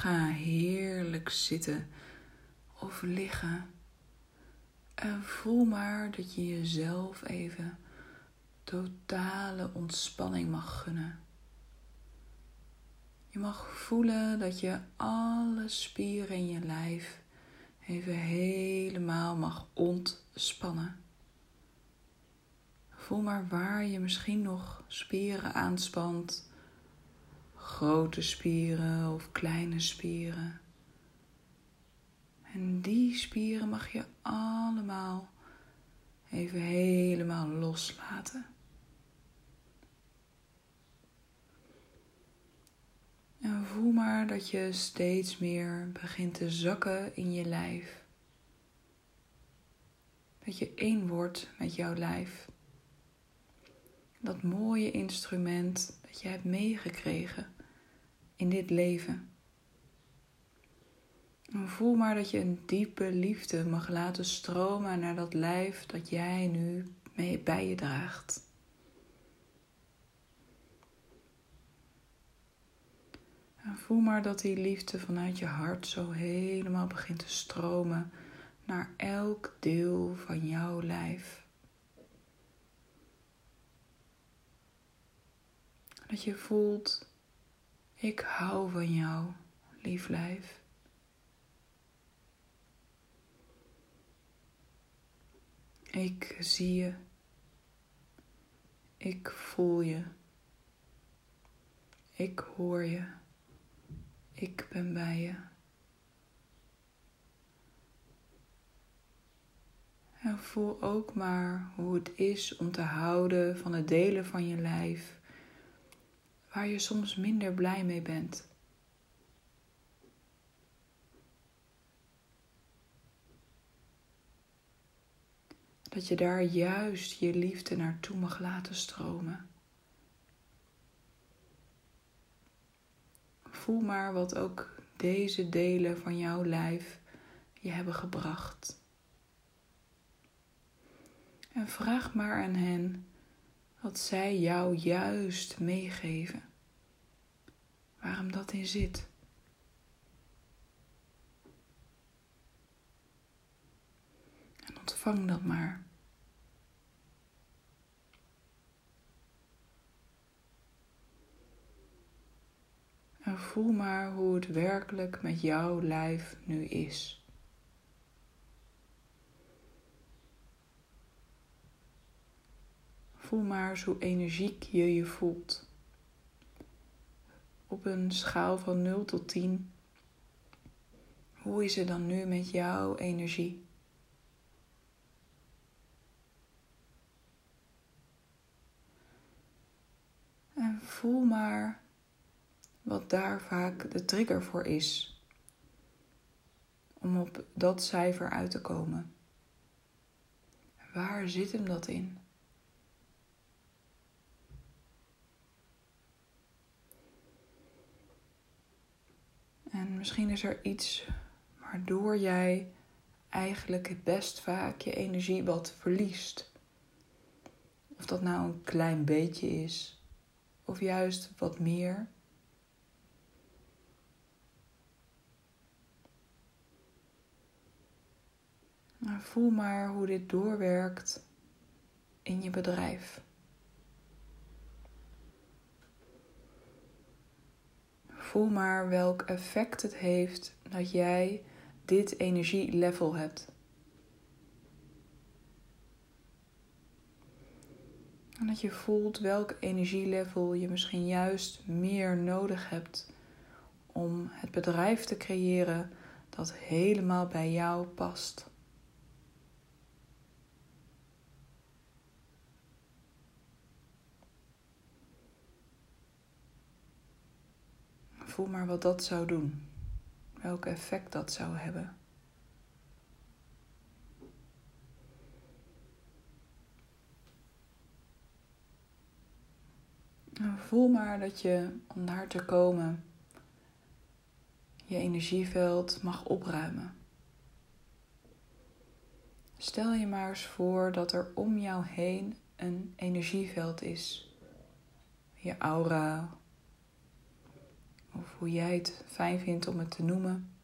Ga heerlijk zitten of liggen. En voel maar dat je jezelf even totale ontspanning mag gunnen. Je mag voelen dat je alle spieren in je lijf even helemaal mag ontspannen. Voel maar waar je misschien nog spieren aanspant. Grote spieren of kleine spieren. En die spieren mag je allemaal even helemaal loslaten. En voel maar dat je steeds meer begint te zakken in je lijf. Dat je één wordt met jouw lijf. Dat mooie instrument dat je hebt meegekregen in dit leven. En voel maar dat je een diepe liefde mag laten stromen naar dat lijf dat jij nu mee bij je draagt. En voel maar dat die liefde vanuit je hart zo helemaal begint te stromen naar elk deel van jouw lijf. Dat je voelt, ik hou van jou, lief lijf. Ik zie je. Ik voel je. Ik hoor je. Ik ben bij je. En voel ook maar hoe het is om te houden van de delen van je lijf waar je soms minder blij mee bent. Dat je daar juist je liefde naartoe mag laten stromen. Voel maar wat ook deze delen van jouw lijf je hebben gebracht. En vraag maar aan hen wat zij jou juist meegeven. Waarom dat in zit. En ontvang dat maar. En voel maar hoe het werkelijk met jouw lijf nu is. Voel maar eens hoe energiek je je voelt. Op een schaal van 0 tot 10. Hoe is het dan nu met jouw energie? En voel maar wat daar vaak de trigger voor is. Om op dat cijfer uit te komen. Waar zit hem dat in? En misschien is er iets waardoor jij eigenlijk het best vaak je energie wat verliest. Of dat nou een klein beetje is, of juist wat meer. Nou, voel maar hoe dit doorwerkt in je bedrijf. Voel maar welk effect het heeft dat jij dit energielevel hebt. En dat je voelt welk energielevel je misschien juist meer nodig hebt om het bedrijf te creëren dat helemaal bij jou past. Voel maar wat dat zou doen. Welk effect dat zou hebben. En voel maar dat je om daar te komen je energieveld mag opruimen. Stel je maar eens voor dat er om jou heen een energieveld is. Je aura of hoe jij het fijn vindt om het te noemen.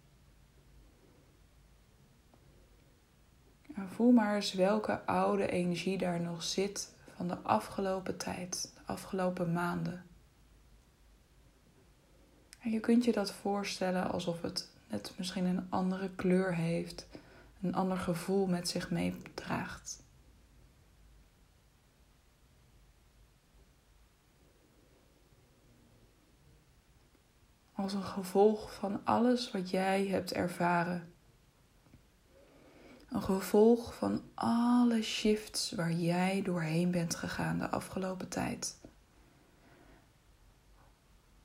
En voel maar eens welke oude energie daar nog zit van de afgelopen tijd, de afgelopen maanden. En je kunt je dat voorstellen alsof het net misschien een andere kleur heeft, een ander gevoel met zich meedraagt. Als een gevolg van alles wat jij hebt ervaren. Een gevolg van alle shifts waar jij doorheen bent gegaan de afgelopen tijd.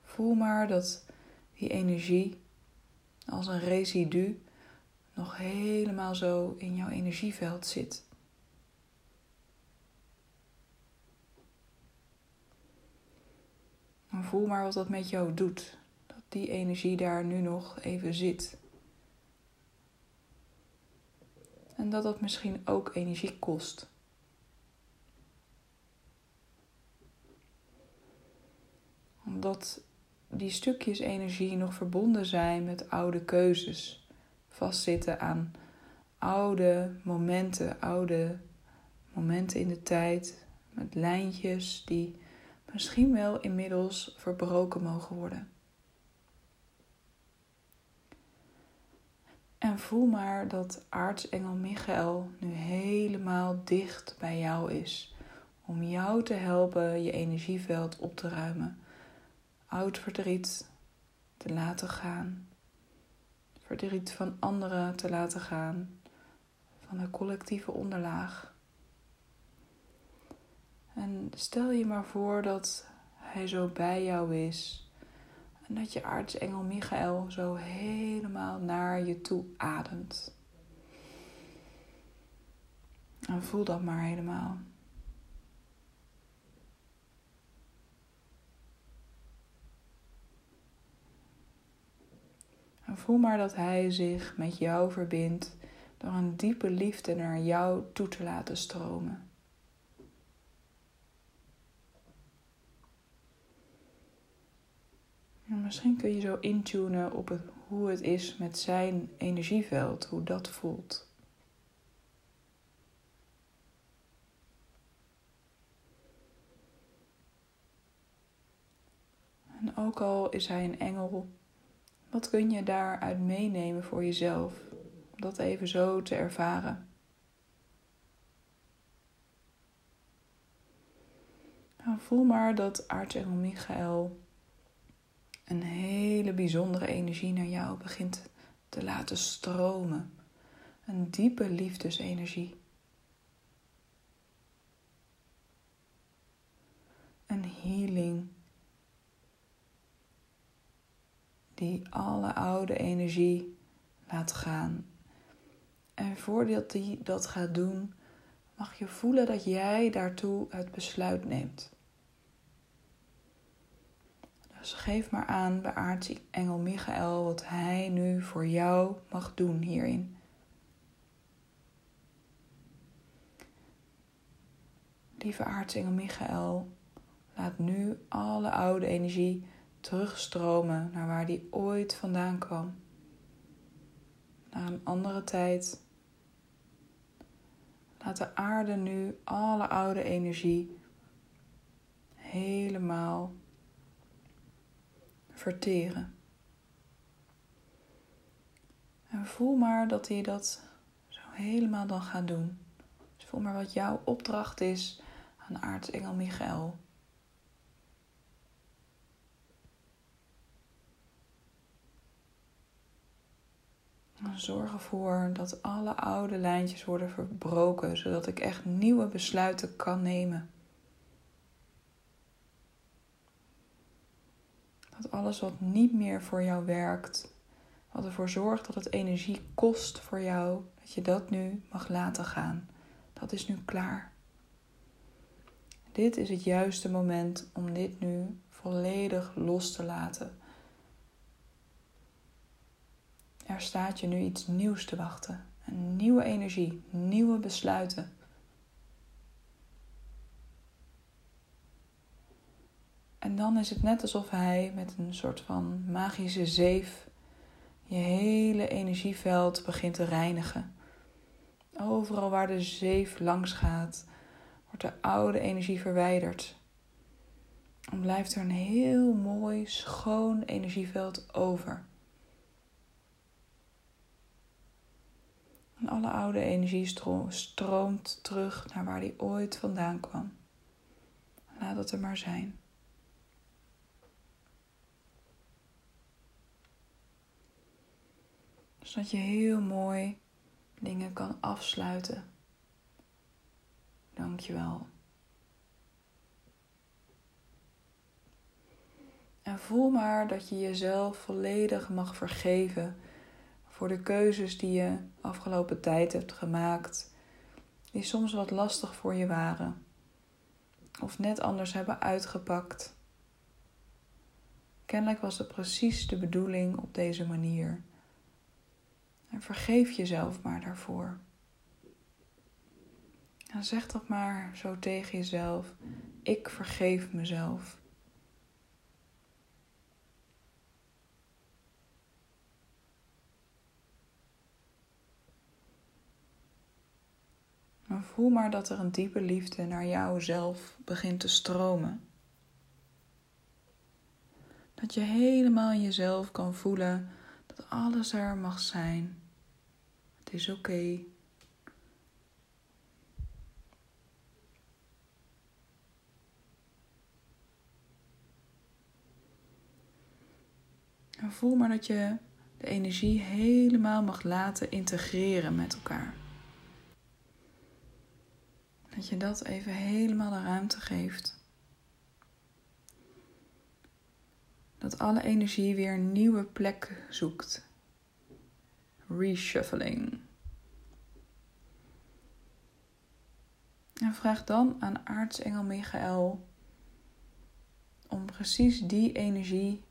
Voel maar dat die energie als een residu nog helemaal zo in jouw energieveld zit. Voel maar wat dat met jou doet. Die energie daar nu nog even zit. En dat dat misschien ook energie kost. Omdat die stukjes energie nog verbonden zijn met oude keuzes, vastzitten aan oude momenten, oude momenten in de tijd, met lijntjes die misschien wel inmiddels verbroken mogen worden. En voel maar dat aartsengel Michael nu helemaal dicht bij jou is. Om jou te helpen je energieveld op te ruimen. Oud verdriet te laten gaan. Verdriet van anderen te laten gaan. Van de collectieve onderlaag. En stel je maar voor dat hij zo bij jou is en dat je aartsengel Michael zo helemaal naar je toe ademt. En voel dat maar helemaal. En voel maar dat hij zich met jou verbindt door een diepe liefde naar jou toe te laten stromen. Misschien kun je zo intunen op het, hoe het is met zijn energieveld, hoe dat voelt. En ook al is hij een engel, wat kun je daaruit meenemen voor jezelf? Om dat even zo te ervaren. Nou, voel maar dat aartsengel Michael een hele bijzondere energie naar jou begint te laten stromen. Een diepe liefdesenergie. Een healing die alle oude energie laat gaan. En voordat die dat gaat doen, mag je voelen dat jij daartoe het besluit neemt. Dus geef maar aan bij aartsengel Michael wat hij nu voor jou mag doen hierin. Lieve aartsengel Michael, laat nu alle oude energie terugstromen naar waar die ooit vandaan kwam. Naar een andere tijd. Laat de aarde nu alle oude energie helemaal verteren. En voel maar dat hij dat zo helemaal dan gaat doen. Dus voel maar wat jouw opdracht is aan aartsengel Michael. Zorg ervoor dat alle oude lijntjes worden verbroken, zodat ik echt nieuwe besluiten kan nemen. Dat alles wat niet meer voor jou werkt, wat ervoor zorgt dat het energie kost voor jou, dat je dat nu mag laten gaan. Dat is nu klaar. Dit is het juiste moment om dit nu volledig los te laten. Er staat je nu iets nieuws te wachten. Een nieuwe energie, nieuwe besluiten. En En dan is het net alsof hij met een soort van magische zeef je hele energieveld begint te reinigen. Overal waar de zeef langs gaat, wordt de oude energie verwijderd. Dan blijft er een heel mooi, schoon energieveld over. En alle oude energie stroomt terug naar waar die ooit vandaan kwam. Laat het er maar zijn. Zodat je heel mooi dingen kan afsluiten. Dankjewel. En voel maar dat je jezelf volledig mag vergeven voor de keuzes die je afgelopen tijd hebt gemaakt, die soms wat lastig voor je waren of net anders hebben uitgepakt. Kennelijk was het precies de bedoeling op deze manier. En vergeef jezelf maar daarvoor. En zeg dat maar zo tegen jezelf. Ik vergeef mezelf. Maar voel maar dat er een diepe liefde naar jouzelf begint te stromen. Dat je helemaal jezelf kan voelen dat alles er mag zijn. Is oké. En voel maar dat je de energie helemaal mag laten integreren met elkaar. Dat je dat even helemaal de ruimte geeft. Dat alle energie weer een nieuwe plek zoekt. Reshuffling. En vraag dan aan aartsengel Michael om precies die energie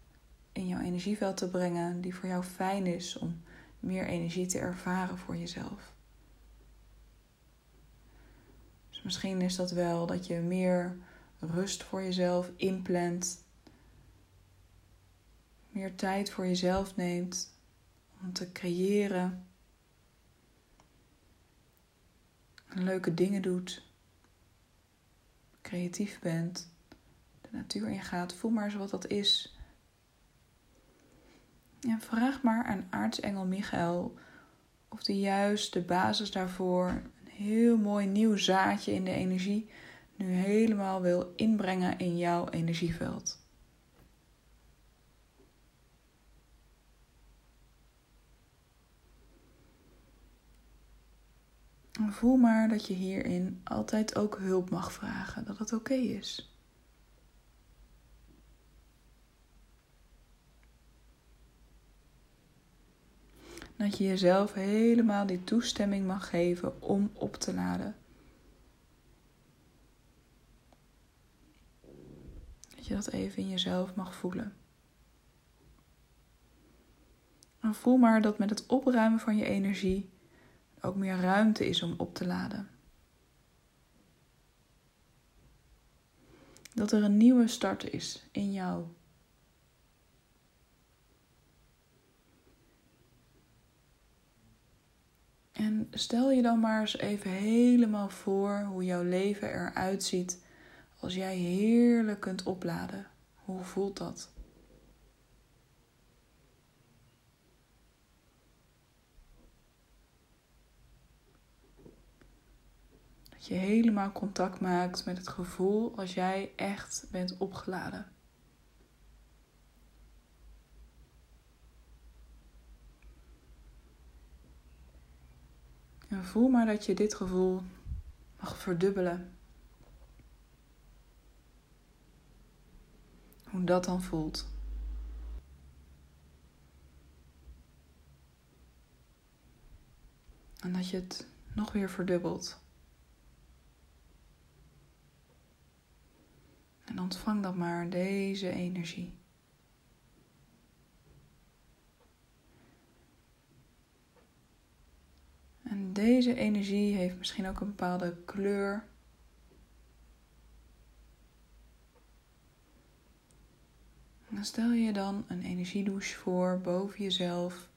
in jouw energieveld te brengen die voor jou fijn is om meer energie te ervaren voor jezelf. Dus misschien is dat wel dat je meer rust voor jezelf inplant. Meer tijd voor jezelf neemt om te creëren. Leuke dingen doet. Creatief bent. De natuur in gaat. Voel maar eens wat dat is. En vraag maar aan aartsengel Michael of die juist de basis daarvoor heel mooi nieuw zaadje in de energie nu helemaal wil inbrengen in jouw energieveld. Voel maar dat je hierin altijd ook hulp mag vragen, dat het oké is. Dat je jezelf helemaal die toestemming mag geven om op te laden. Dat je dat even in jezelf mag voelen. En voel maar dat met het opruimen van je energie ook meer ruimte is om op te laden. Dat er een nieuwe start is in jou. En stel je dan maar eens even helemaal voor hoe jouw leven eruit ziet als jij heerlijk kunt opladen. Hoe voelt dat? Dat je helemaal contact maakt met het gevoel als jij echt bent opgeladen. En voel maar dat je dit gevoel mag verdubbelen. Hoe dat dan voelt. En dat je het nog weer verdubbelt. En ontvang dan maar deze energie. En deze energie heeft misschien ook een bepaalde kleur. dan stel je dan een energiedouche voor boven jezelf.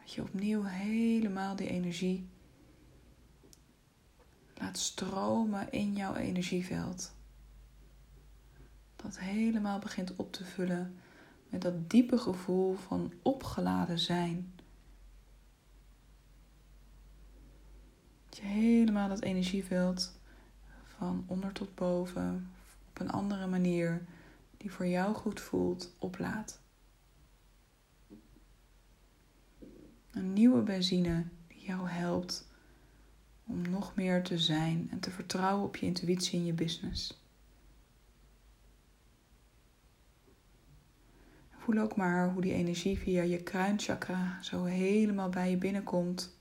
Dat je opnieuw helemaal die energie laat stromen in jouw energieveld. Dat helemaal begint op te vullen met dat diepe gevoel van opgeladen zijn. Dat je helemaal dat energieveld van onder tot boven op een andere manier die voor jou goed voelt, oplaat. Een nieuwe benzine die jou helpt om nog meer te zijn en te vertrouwen op je intuïtie in je business. Voel ook maar hoe die energie via je kruinchakra zo helemaal bij je binnenkomt.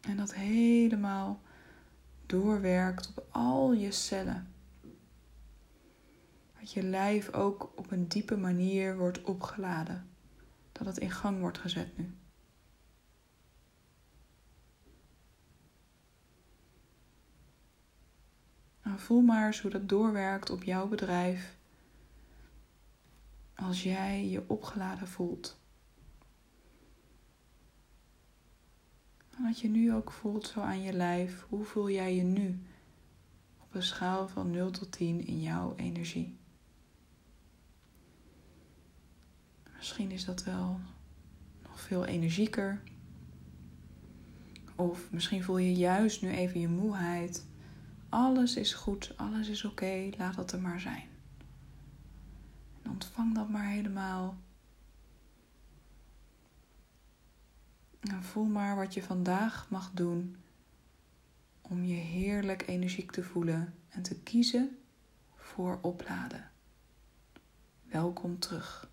En dat helemaal doorwerkt op al je cellen. Dat je lijf ook op een diepe manier wordt opgeladen. Dat het in gang wordt gezet nu. Voel maar eens hoe dat doorwerkt op jouw bedrijf. Als jij je opgeladen voelt. En je nu ook voelt zo aan je lijf. Hoe voel jij je nu? Op een schaal van 0 tot 10 in jouw energie. Misschien is dat wel nog veel energieker. Of misschien voel je juist nu even je moeheid. Alles is goed, alles is oké, laat dat er maar zijn. En ontvang dat maar helemaal. En voel maar wat je vandaag mag doen om je heerlijk energiek te voelen en te kiezen voor opladen. Welkom terug.